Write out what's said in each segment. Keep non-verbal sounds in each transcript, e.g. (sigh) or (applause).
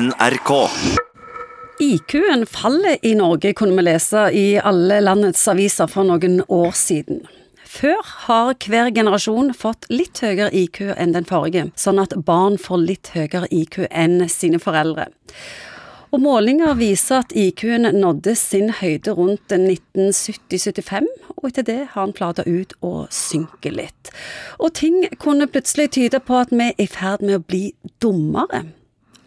NRK. IQ-en faller i Norge, kunne vi lese i alle landets aviser for noen år siden. Før har hver generasjon fått litt høyere IQ enn den forrige, sånn at barn får litt høyere IQ enn sine foreldre. Og målinger viser at IQ-en nådde sin høyde rundt 1970-75, og etter det har han flata ut og synker litt. Og ting kunne plutselig tyde på at vi er i ferd med å bli dummere.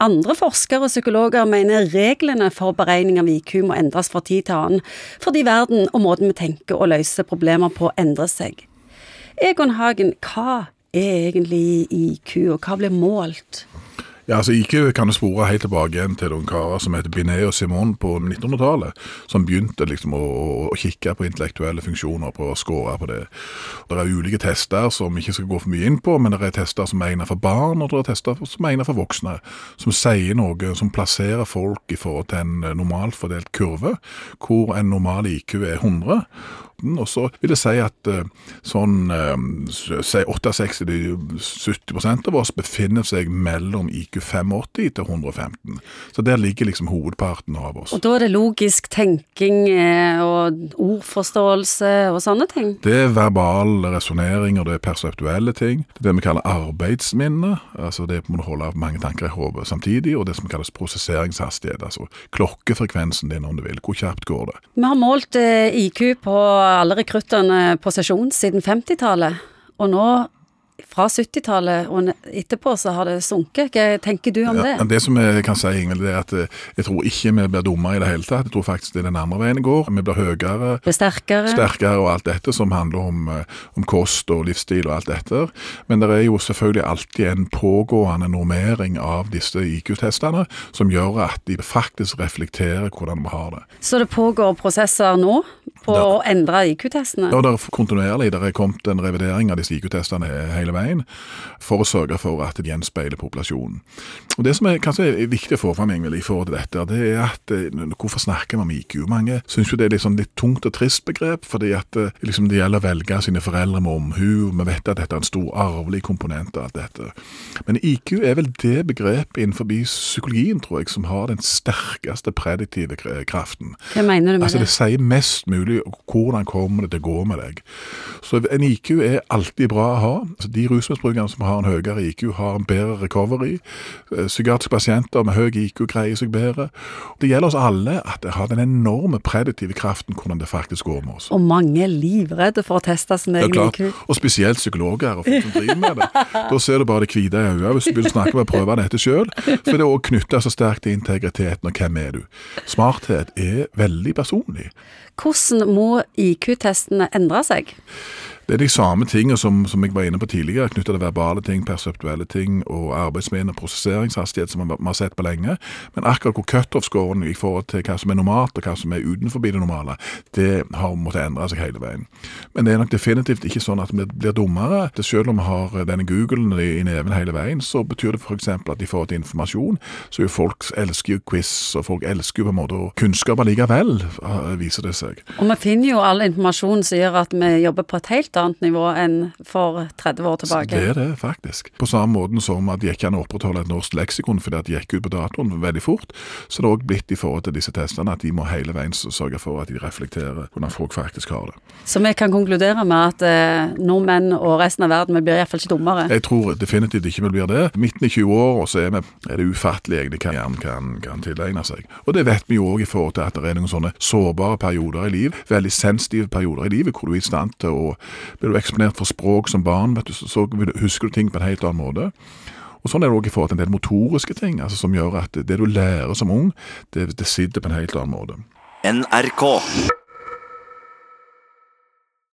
Andre forskere og psykologer mener reglene for beregning av IQ må endres fra tid til annen, fordi verden og måten vi tenker og løser problemer på endrer seg. Egon Hagen, hva er egentlig IQ, og hva blir målt? Ja, altså IQ kan du spore helt tilbake igjen til noen karer som heter Binet og Simon på 1900-tallet, som begynte liksom å, å, kikke på intellektuelle funksjoner, og prøve å score på det. Det er ulike tester som vi ikke skal gå for mye inn på, men det er tester som er egnet for barn, og det er tester som er egnet for voksne, som sier noe, som plasserer folk i forhold til en normalt fordelt kurve, hvor en normal IQ er 100, og så vil jeg si at uh, sånn uh, si 68-70% av oss befinner seg mellom IQ 85 til 115. Så der ligger liksom hovedparten av oss. Og da er det logisk tenking eh, og ordforståelse og sånne ting? Det er verbal resonnering, og det er perseptuelle ting. Det er det vi kaller arbeidsminne. altså Det må du holde holde mange tanker i hodet samtidig, og det som kalles prosesseringshastighet. Altså klokkefrekvensen din, om du vil. Hvor kjapt går det? Vi har målt eh, IQ på alle rekruttene på sesjon siden 50-tallet, og nå fra 70-tallet og etterpå så har det sunket. Hva tenker du om det? Ja, det som jeg kan si, Ingvild, er at eh, jeg tror ikke vi blir dummere i det hele tatt. Jeg tror faktisk det er den andre veien det går. Vi blir høyere, blir sterkere. sterkere og alt dette som handler om, eh, om, kost og livsstil og alt dette. Men det er jo selvfølgelig alltid en pågående normering av disse IQ-testene som gjør at de faktisk reflekterer hvordan vi har det. Så det pågår prosesser nå på der, å endre IQ-testene? Ja, det er kontinuerlig. Det er kommet en revidering av disse IQ-testene hele veien for å sørge for at det gjenspeiler populasjonen. Og Det som er, kanskje er viktig å få fram i forhold til dette, det er at eh, hvorfor snakker vi om IQ? Mange syns jo det er litt, sånn litt tungt og trist begrep, fordi at eh, liksom, det gjelder å velge sine foreldre med omhu. Vi vet at dette er en stor arvelig komponent av alt dette. Men IQ er vel det begrepet innenfor psykologien, tror jeg, som har den sterkeste prediktive kraften. Hva mener du med altså, det? Det sier mest mulig hvordan kommer det til å gå med deg. Så en IQ er alltid bra å ha. Altså, de rusmisbrukerne som har en høyere IQ, har en bedre recovery. Eh, psykiatriske pasienter med høy IQ greier seg bedre. Det gjelder oss alle at det har den enorme prediktive kraften hvordan det faktisk går med oss. Og mange er livredde for å teste sin egen IQ. Og spesielt psykologer og folk som driver med det. (laughs) Da ser du bare det hvite i øynene hvis du vil snakke om å prøve dette sjøl. For det er òg knytta så sterkt til integriteten og hvem er du. Smarthet er veldig personlig. Hvordan må IQ-testene endre seg? Det er de samme tingene som, som jeg var inne på tidligere, knyttet til verbale ting, perseptuelle ting og arbeidsminne og prosesseringshastighet som vi har sett på lenge. Men akkurat hvor cutoff-scoren i forhold til hva som er normalt og hva som er utenfor det normale, det har måttet endre seg hele veien. Men det er nok definitivt ikke sånn at vi blir dummere. Selv om vi har denne Googlen i, neven hele veien, så betyr det f.eks. at i forhold til informasjon, så jo folk elsker jo quiz, og folk elsker jo på en måte kunnskap allikevel, viser det seg. Og vi finner jo all informasjon som gjør at vi jobber på et helt annet nivå enn for 30 år tilbake. Det er det, faktisk. På samme måte som at det ikke kan opprettholde et norsk leksikon fordi at de gikk ut på datoen veldig fort, så det er òg blitt i forhold til disse testene at de må hele veien sørge for at de reflekterer hvordan folk faktisk har det. Så vi kan konkludere med at eh, nordmenn og resten av verden vi blir iallfall ikke dummere? Jeg tror definitivt ikke vi blir det. Midten i 20 år, og så er, vi, er det ufattelig egentlig hva hjernen kan, kan tilegne seg. Og det vet vi jo òg i forhold til at det er noen sånne sårbare perioder i liv, veldig sensitive perioder i livet, hvor du er i stand til å blir du eksponert for språk som barn, du, så husker du ting på en helt annen måte. Og Sånn er det òg i forhold til en del motoriske ting, altså som gjør at det du lærer som ung, det, det sitter på en helt annen måte. NRK.